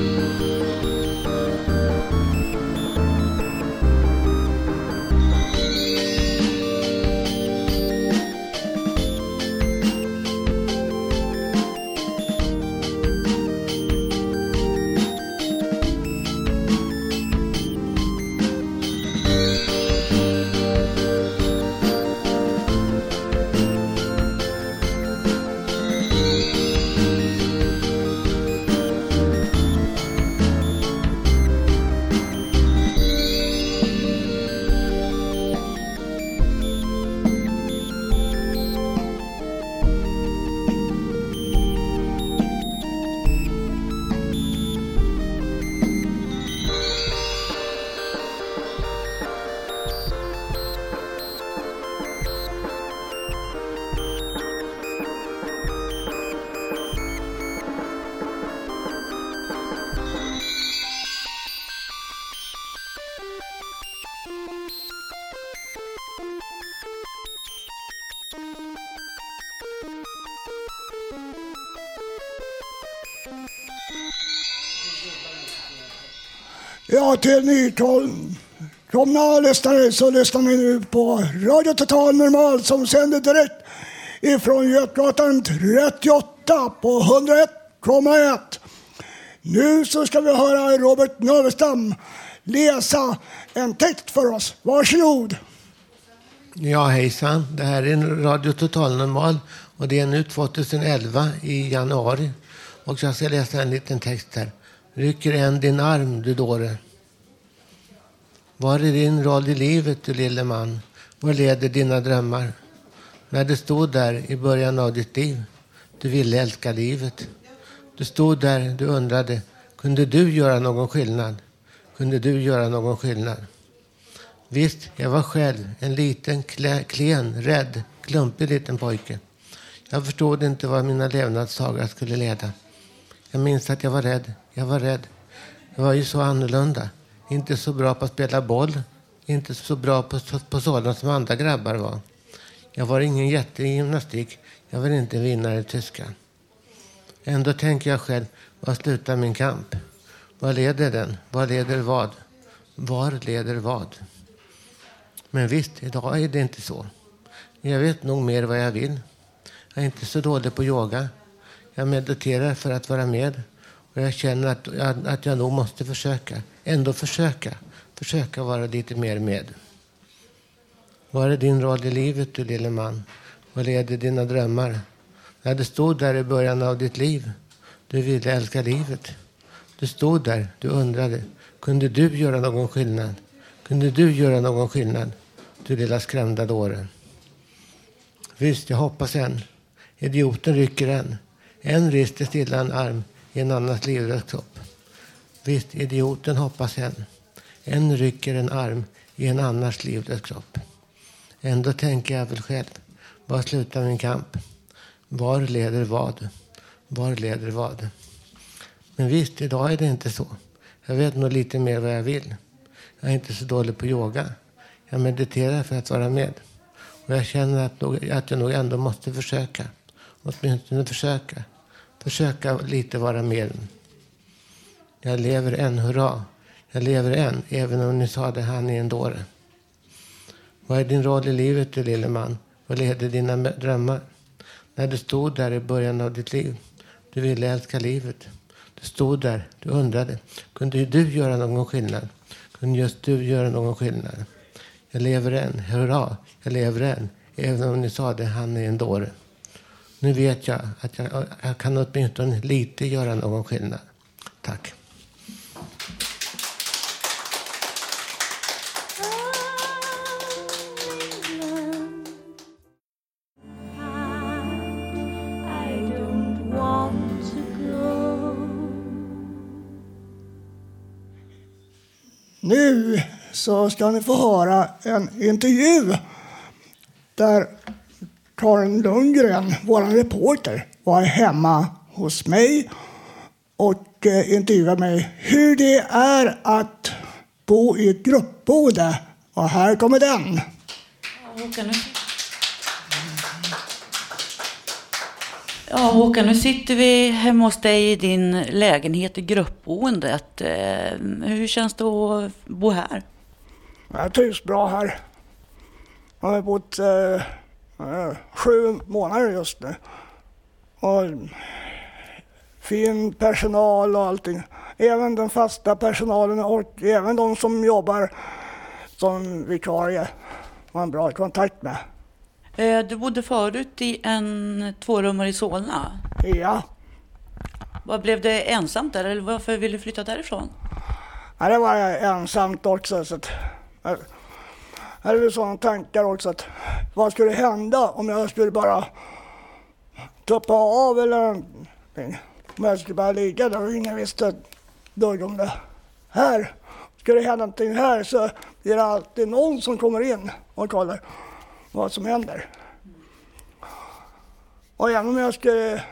till nykomna lyssnare så lyssnar ni nu på Radio Total Normal som sänder direkt ifrån Götgatan 38 på 101,1. Nu så ska vi höra Robert Növestam läsa en text för oss. Varsågod. Ja, hejsan. Det här är Radio Total Normal och det är nu 2011 i januari. Och jag ska läsa en liten text här. Rycker än din arm, du dåre. Var är din roll i livet, du lille man? Var leder dina drömmar? När du stod där i början av ditt liv, du ville älska livet. Du stod där, du undrade, kunde du göra någon skillnad? Kunde du göra någon skillnad? Visst, jag var själv en liten, klen, rädd, klumpig liten pojke. Jag förstod inte vad mina levnadsdagar skulle leda. Jag minns att jag var rädd. Jag var rädd. Jag var ju så annorlunda. Inte så bra på att spela boll. Inte så bra på, på sådant som andra grabbar var. Jag var ingen jätte i gymnastik. Jag var inte vinna vinnare i tyska. Ändå tänker jag själv, var slutar min kamp? Var leder den? Vad leder vad? Var leder vad? Men visst, idag är det inte så. Jag vet nog mer vad jag vill. Jag är inte så dålig på yoga. Jag mediterar för att vara med. Och jag känner att, att jag nog måste försöka. Ändå försöka. Försöka vara lite mer med. Vad är din roll i livet, du lille man? Vad leder dina drömmar? När du stod där i början av ditt liv. Du ville älska livet. Du stod där, du undrade. Kunde du göra någon skillnad? Kunde du göra någon skillnad? Du lilla skrämda dåre. Visst, jag hoppas än. Idioten rycker än. En rister stilla en arm i en annans livlös kropp. Visst, idioten hoppas än. En rycker en arm i en annars livlös kropp. Ändå tänker jag väl själv. Var slutar min kamp? Var leder vad? Var leder vad? Men visst, idag är det inte så. Jag vet nog lite mer vad jag vill. Jag är inte så dålig på yoga. Jag mediterar för att vara med. Och jag känner att, att jag nog ändå måste försöka. Åtminstone försöka. Försöka lite vara med. Jag lever än, hurra. Jag lever än, även om ni sa det, han är en dåre. Vad är din roll i livet, du lille man? Vad leder dina drömmar? När du stod där i början av ditt liv. Du ville älska livet. Du stod där, du undrade. Kunde du göra någon skillnad? Kunde just du göra någon skillnad? Jag lever än, hurra, jag lever än. Även om ni sa det, han är en dåre. Nu vet jag att jag, jag kan åtminstone lite göra någon skillnad. Tack. Nu så ska ni få höra en intervju där Karin Lundgren, vår reporter, var hemma hos mig och eh, intervjuade mig hur det är att bo i ett gruppboende. Och här kommer den. Ja, Håkan, nu sitter vi hemma hos dig i din lägenhet i gruppboendet. Eh, Hur känns det att bo här? Jag trivs bra här. Jag har bott eh, eh, sju månader just nu. Och fin personal och allting. Även den fasta personalen och även de som jobbar som vikarie har en bra kontakt med. Eh, Du bodde förut i en tvårummare i Solna. Ja. Vad blev det ensamt där, eller varför ville du flytta därifrån? Ja, det var ensamt också. Så att, hade väl sådana tankar också att vad skulle hända om jag skulle bara tuppa av eller någonting. Om jag skulle bara ligga där och ingen visste ett dugg om det. Här, skulle det hända någonting här så är det alltid någon som kommer in och kollar vad som händer. Och även om jag skulle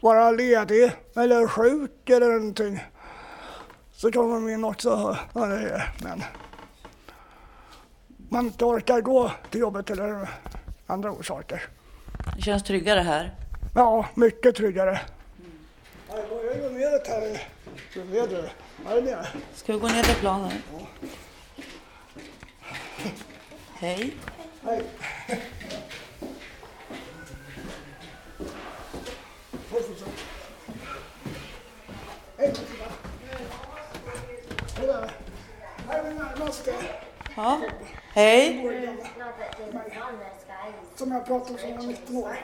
vara ledig eller sjuk eller någonting så kommer de in också. Men man inte orkar gå till jobbet eller andra orsaker. Det känns tryggare här. Ja, mycket tryggare. Jag går ner här? Ska vi gå ner till planen? Hej. Hej. Hej. Ja. Hej. Som jag pratade om som var 19 år.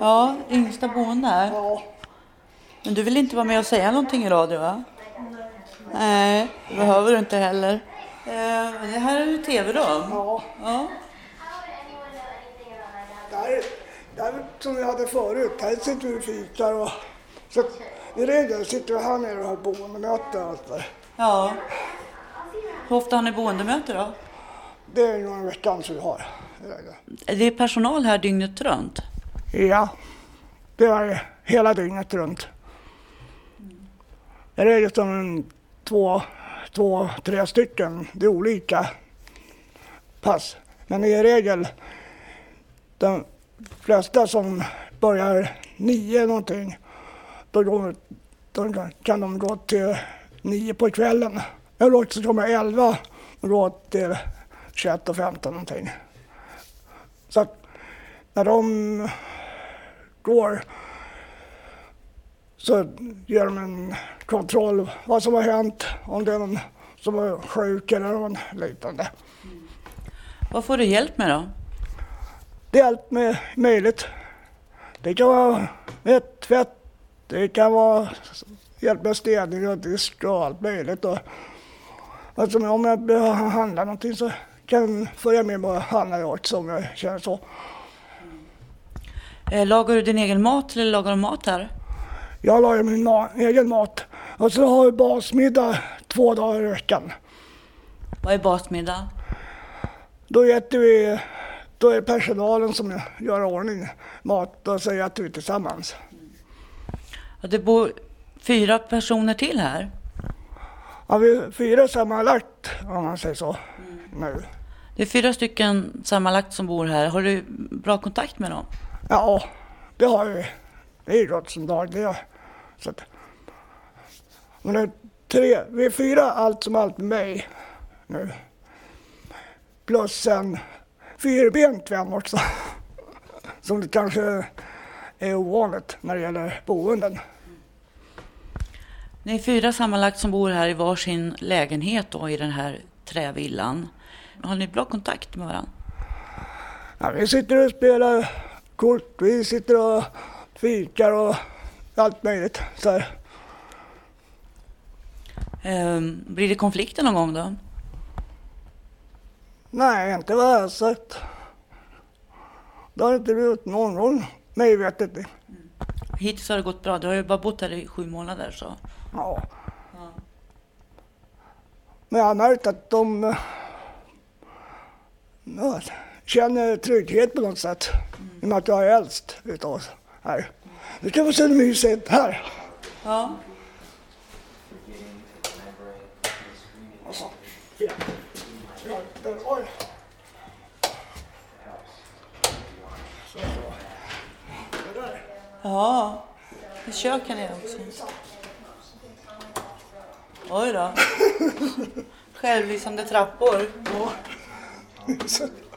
Ja, yngsta boende här. Men du vill inte vara med och säga någonting i radio, va? Nej, det behöver du inte heller. Eh, det här är ju tv-rum. Ja. ja. Där, där som vi hade förut, här sitter vi och fikar och så i regel sitter vi här nere och har boendemöte och allt där. Ja. Hur ofta har ni boendemöte då? Det är några veckan som vi har. Det är personal här dygnet runt. Ja, det är hela dygnet runt. Det är liksom en, två, två, tre stycken. Det är olika pass. Men i regel, de flesta som börjar nio någonting, då, går, då kan de gå till nio på kvällen. Eller också kommer elva och gå till 21 och 15 någonting. Så att när de går så gör de en kontroll vad som har hänt, om det är någon som är sjuk eller någon liknande. Vad får du hjälp med då? Det är allt med möjligt. Det kan vara med tvätt, det kan vara hjälp med städning och disk och allt möjligt. Och, alltså, om jag behöver handla någonting så kan följa med och handla också om jag känner så. Eh, lagar du din egen mat eller lagar du mat här? Jag lagar min ma- egen mat. Och så har vi basmiddag två dagar i veckan. Vad är basmiddag? Då äter vi, då är det personalen som gör ordning mat och så äter vi tillsammans. Ja, det bor fyra personer till här. Ja, vi är fyra sammanlagt om man säger så nu. Det är fyra stycken sammanlagt som bor här. Har du bra kontakt med dem? Ja, det har vi. Det är gott som dagliga. Så att, men det är tre, vi är fyra allt som allt med mig nu. Plus en fyrbent vän också. Som det kanske är ovanligt när det gäller boenden. Ni är fyra sammanlagt som bor här i varsin lägenhet då, i den här trävillan. Har ni bra kontakt med varandra? Ja, vi sitter och spelar kort, vi sitter och fikar och allt möjligt. Så här. Ehm, blir det konflikter någon gång då? Nej, inte vad jag har sett. Det har inte blivit någon gång, mig vet inte. Hittills har det gått bra. Du har ju bara bott här i sju månader. Så. Ja. Men jag har märkt att de ja, känner trygghet på något sätt. I och med att jag är äldst utav oss här. Ska vi se hur mysigt här. Ja. Alltså, ja. Ja. Så, så. Det. Ja, i kök kan jag också. Oj då. Självlysande trappor.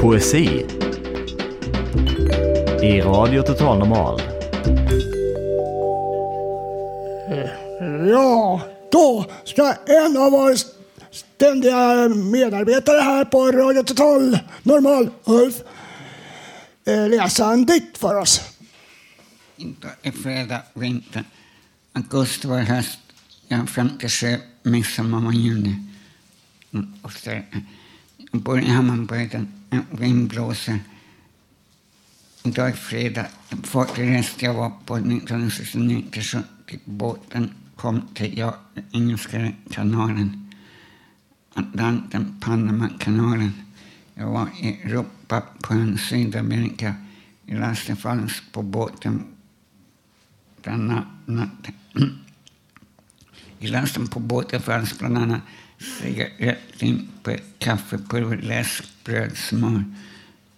Poesi i Radio Total Normal. Ja, då ska en av oss ständiga medarbetare här på Radio Total Normal, Ulf, eh, läsa en dikt för oss. Inte är fredag, vinter. Augusti var höst. Jag 57, midsommar var juni. Och så, jag bor i Hammarbyhöjden. En eh, vind blåser. Idag är fredag. första reste jag var på 1969 till 70. Båten kom till jag, Engelska kanalen. Atlanten, Panamakanalen. Jag var i Europa på en Sydamerika. I lasten Falls på båten bland annat i lasten på båten fanns bland annat cigarettlimpor, kaffepulver, läsk, bröd, smör,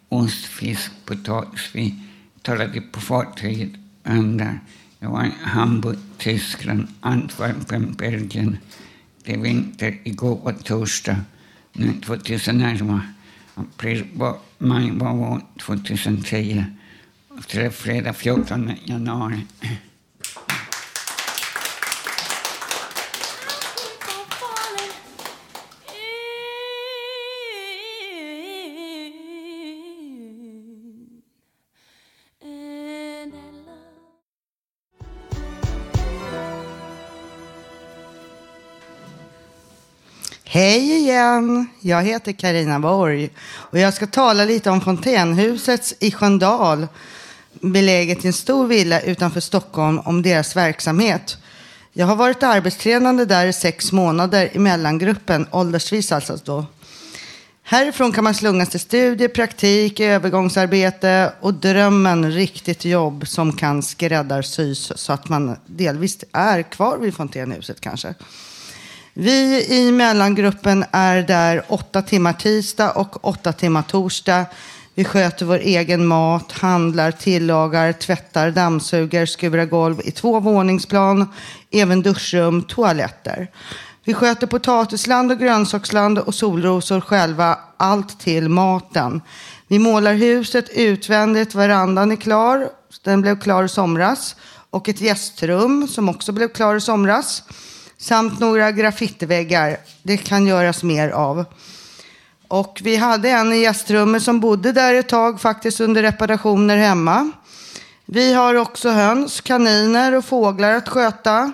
ost, fisk, potatis. Vi talade på fartyget andra. Jag var i Hamburg, Tyskland, Antwerpen, Belgien. Det är vinter. Igår på torsdag. Nu 2011. April var, maj var år 2010. Och så fredag 14 januari. Hej igen! Jag heter Karina Borg och jag ska tala lite om Fontänhuset i Sköndal, beläget i en stor villa utanför Stockholm, om deras verksamhet. Jag har varit arbetstränande där i sex månader i mellangruppen, åldersvis alltså då. Härifrån kan man slungas till studier, praktik, övergångsarbete och drömmen riktigt jobb som kan skräddarsys så att man delvis är kvar vid Fontänhuset kanske. Vi i mellangruppen är där åtta timmar tisdag och åtta timmar torsdag. Vi sköter vår egen mat, handlar, tillagar, tvättar, dammsuger, skurar golv i två våningsplan, även duschrum, toaletter. Vi sköter potatisland och grönsaksland och solrosor själva, allt till maten. Vi målar huset utvändigt, verandan är klar, den blev klar i somras. Och ett gästrum som också blev klar i somras samt några graffitiväggar. Det kan göras mer av. Och vi hade en i gästrummet som bodde där ett tag faktiskt under reparationer hemma. Vi har också höns, kaniner och fåglar att sköta.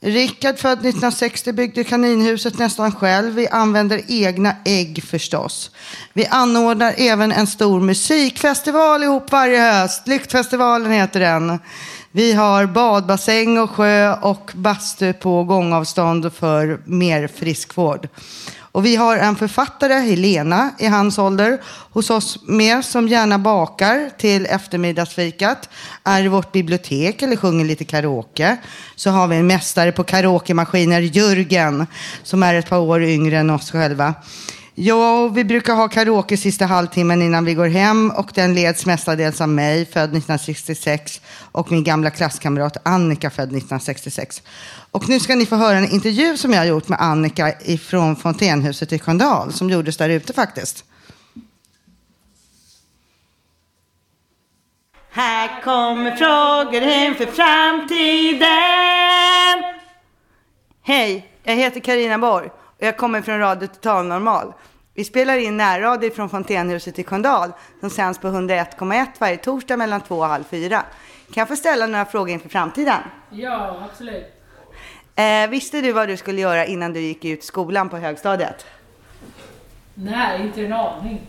Rickard, född 1960, byggde kaninhuset nästan själv. Vi använder egna ägg förstås. Vi anordnar även en stor musikfestival ihop varje höst. Lyktfestivalen heter den. Vi har badbassäng och sjö och bastu på gångavstånd för mer friskvård. Och vi har en författare, Helena, i hans ålder, hos oss med som gärna bakar till eftermiddagsfikat, är i vårt bibliotek eller sjunger lite karaoke. Så har vi en mästare på karaokemaskiner, Jörgen, som är ett par år yngre än oss själva. Ja, vi brukar ha karaoke sista halvtimmen innan vi går hem och den leds mestadels av mig, född 1966, och min gamla klasskamrat Annika, född 1966. Och nu ska ni få höra en intervju som jag har gjort med Annika ifrån Fontänhuset i Sköndal, som gjordes där ute faktiskt. Här kommer frågor inför framtiden. Hej, jag heter Karina Borg och jag kommer från Radio Total Normal. Vi spelar in närradio från Fontänhuset i Sköndal som sänds på 101,1 varje torsdag mellan två och halv fyra. Kan jag få ställa några frågor inför framtiden? Ja, absolut. Eh, visste du vad du skulle göra innan du gick ut skolan på högstadiet? Nej, inte en aning.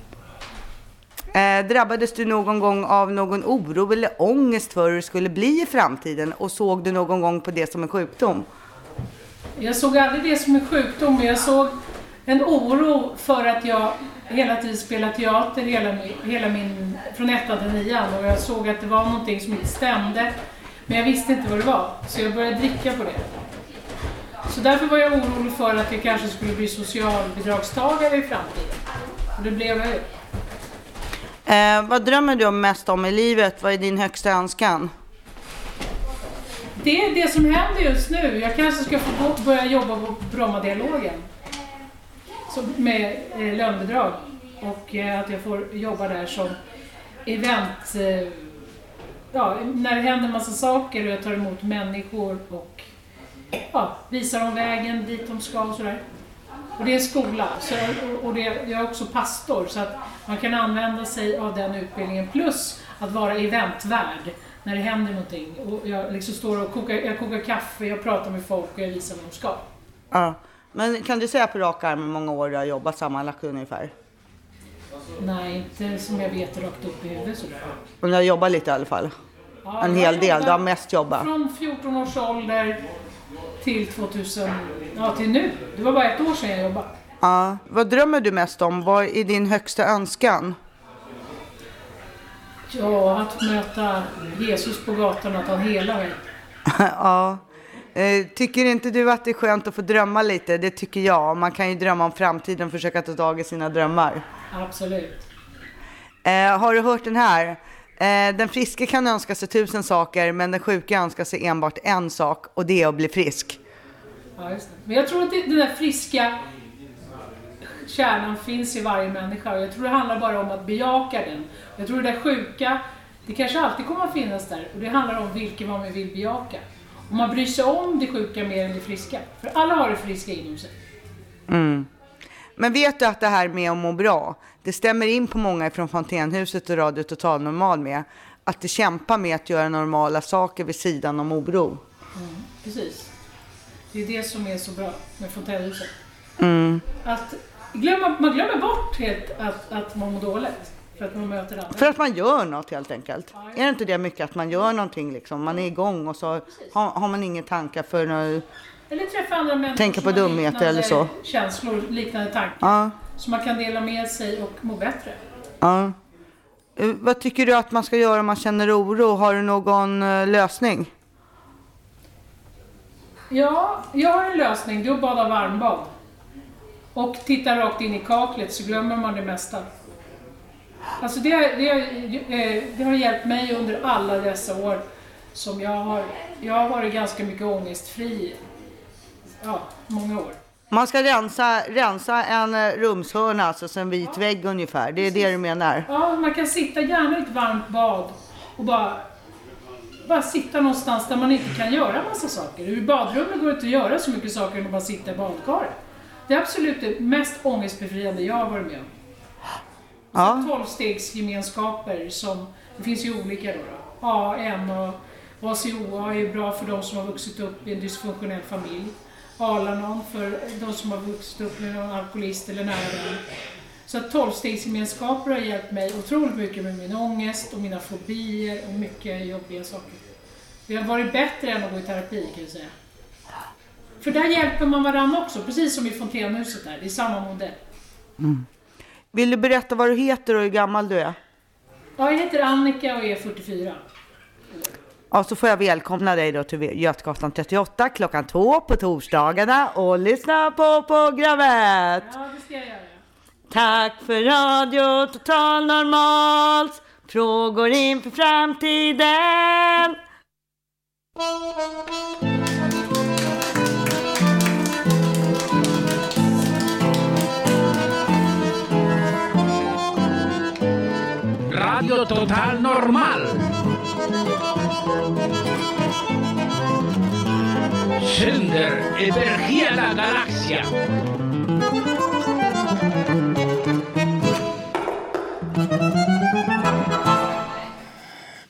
Eh, drabbades du någon gång av någon oro eller ångest för hur det skulle bli i framtiden och såg du någon gång på det som en sjukdom? Jag såg aldrig det som en sjukdom, men jag såg en oro för att jag hela tiden spelar teater hela min, hela min, från ettan till nian och jag såg att det var någonting som inte stämde. Men jag visste inte vad det var, så jag började dricka på det. Så därför var jag orolig för att jag kanske skulle bli socialbidragstagare i framtiden. Och det blev jag ju. Eh, vad drömmer du om mest om i livet? Vad är din högsta önskan? Det är det som händer just nu. Jag kanske ska få börja jobba på Brommadialogen. Med eh, lönebidrag. Och eh, att jag får jobba där som event... Eh, ja, när det händer en massa saker och jag tar emot människor och ja, visar dem vägen dit de ska och sådär. Och det är skola. Så, och- och det, jag är också pastor så att man kan använda sig av den utbildningen plus att vara eventvärd när det händer någonting. Och jag liksom står och kokar, jag kokar kaffe, jag pratar med folk och jag visar vad de ska. Ja. Men kan du säga på rak arm hur många år du har jobbat sammanlagt ungefär? Nej, inte som jag vet rakt upp i huvudet sådär. Men du har jobbat lite i alla fall? Ja, en hel del. Du har mest jobbat. Från 14 års ålder till 2000, ja till nu. Det var bara ett år sedan jag jobbade. Ja. Vad drömmer du mest om? Vad är din högsta önskan? Ja, att möta Jesus på gatan, att han helar mig. ja. Eh, Tycker inte du att det är skönt att få drömma lite? Det tycker jag. Man kan ju drömma om framtiden och försöka ta tag i sina drömmar. Absolut. Eh, har du hört den här? Eh, den friske kan önska sig tusen saker, men den sjuka önskar sig enbart en sak och det är att bli frisk. Ja, just det. Men jag tror att den där friska kärnan finns i varje människa och jag tror det handlar bara om att bejaka den. Jag tror det där sjuka, det kanske alltid kommer att finnas där och det handlar om vilken man vill bejaka. Om man bryr sig om det sjuka mer än det friska. För alla har det friska inom sig. Mm. Men vet du att det här med att må bra, det stämmer in på många från Fontänhuset och Radio Total Normal med att det kämpar med att göra normala saker vid sidan om oro. Mm, precis. Det är det som är så bra med Fontänhuset. Mm. Att glömma, man glömmer bort helt att, att man mår dåligt. För att man möter andra. För att man gör något helt enkelt. Är det inte det mycket att man gör någonting liksom? Man är igång och så har, har man inga tankar för något. Eller träffa andra människor Tänka på dumheter eller så. Känslor, liknande tankar. Ja, Så man kan dela med sig och må bättre. ja. Eh, Vad tycker du att man ska göra om man känner oro? Har du någon eh, lösning? Ja, jag har en lösning. Det är att bada varmbad. Och titta rakt in i kaklet så glömmer man det mesta. Alltså det, har- det, eh, det har hjälpt mig under alla dessa år som jag har... Jag har varit ganska mycket ångestfri. Ja, många år. Man ska rensa, rensa en eh, rumshörna, alltså så en vit vägg ungefär. Det är det du menar? Ja, man kan sitta gärna i ett varmt bad och bara, bara sitta någonstans där man inte kan göra massa saker. I badrummet går det inte att göra så mycket saker än att bara sitta i badkaret. Det är absolut det mest ångestbefriande jag har varit med om. Ja. Tolvstegsgemenskaper som, det finns ju olika då. då. AN och ACOA är bra för de som har vuxit upp i en dysfunktionell familj. Alanon för de som har vuxit upp med någon alkoholist eller nära vän. Så att tolvstegsgemenskaper har hjälpt mig otroligt mycket med min ångest och mina fobier och mycket jobbiga saker. Det har varit bättre än att gå i terapi kan jag säga. För där hjälper man varandra också, precis som i Fontänhuset där. Det är samma modell. Mm. Vill du berätta vad du heter och hur gammal du är? Ja, jag heter Annika och är 44. Ja, så får jag välkomna dig då till Götgatan 38 klockan två på torsdagarna och lyssna på programmet. Ja, det ska jag göra. Tack för Radio Total Normals frågor inför framtiden. Radio Total Normal. Sänder över hela galaxen.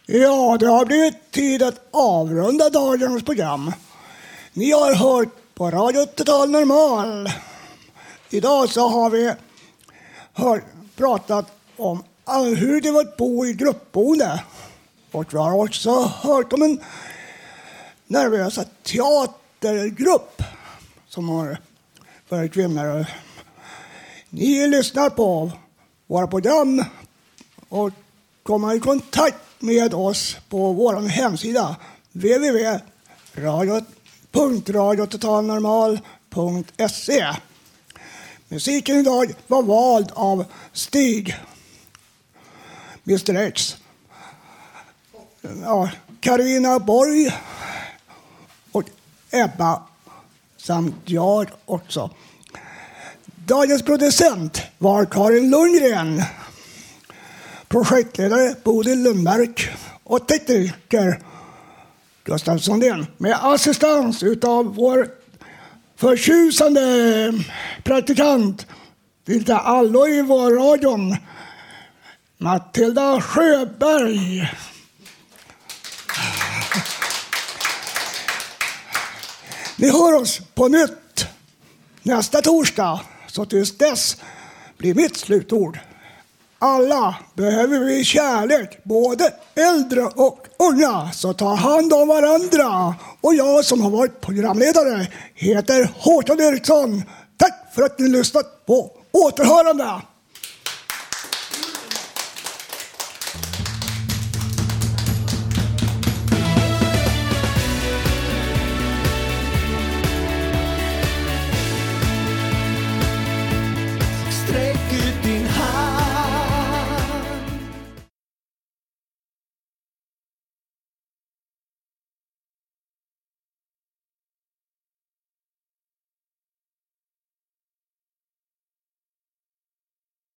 Ja, det har blivit tid att avrunda dagens program. Ni har hört på Radio Total Normal. Idag så har vi hört, pratat om all- hur det var att bo i gruppboende. Och vi har också hört om en nervösa teatergrupp som har för kvinnor. Ni lyssnar på våra program och komma i kontakt med oss på vår hemsida www.radiototalnormal.se. Musiken idag var vald av Stig, Mr X, ja, Carina Borg och Ebba samt jag också. Dagens producent var Karin Lundgren. Projektledare Bodil Lundmark och tekniker Gustav Sundén med assistans utav vår förtjusande praktikant, Vilda allo i vår radion, Matilda Sjöberg. Ni hör oss på nytt nästa torsdag, så tills dess blir mitt slutord. Alla behöver vi kärlek, både äldre och unga, så ta hand om varandra. Och jag som har varit programledare heter Håkan Eriksson. Tack för att ni lyssnat på återhörande.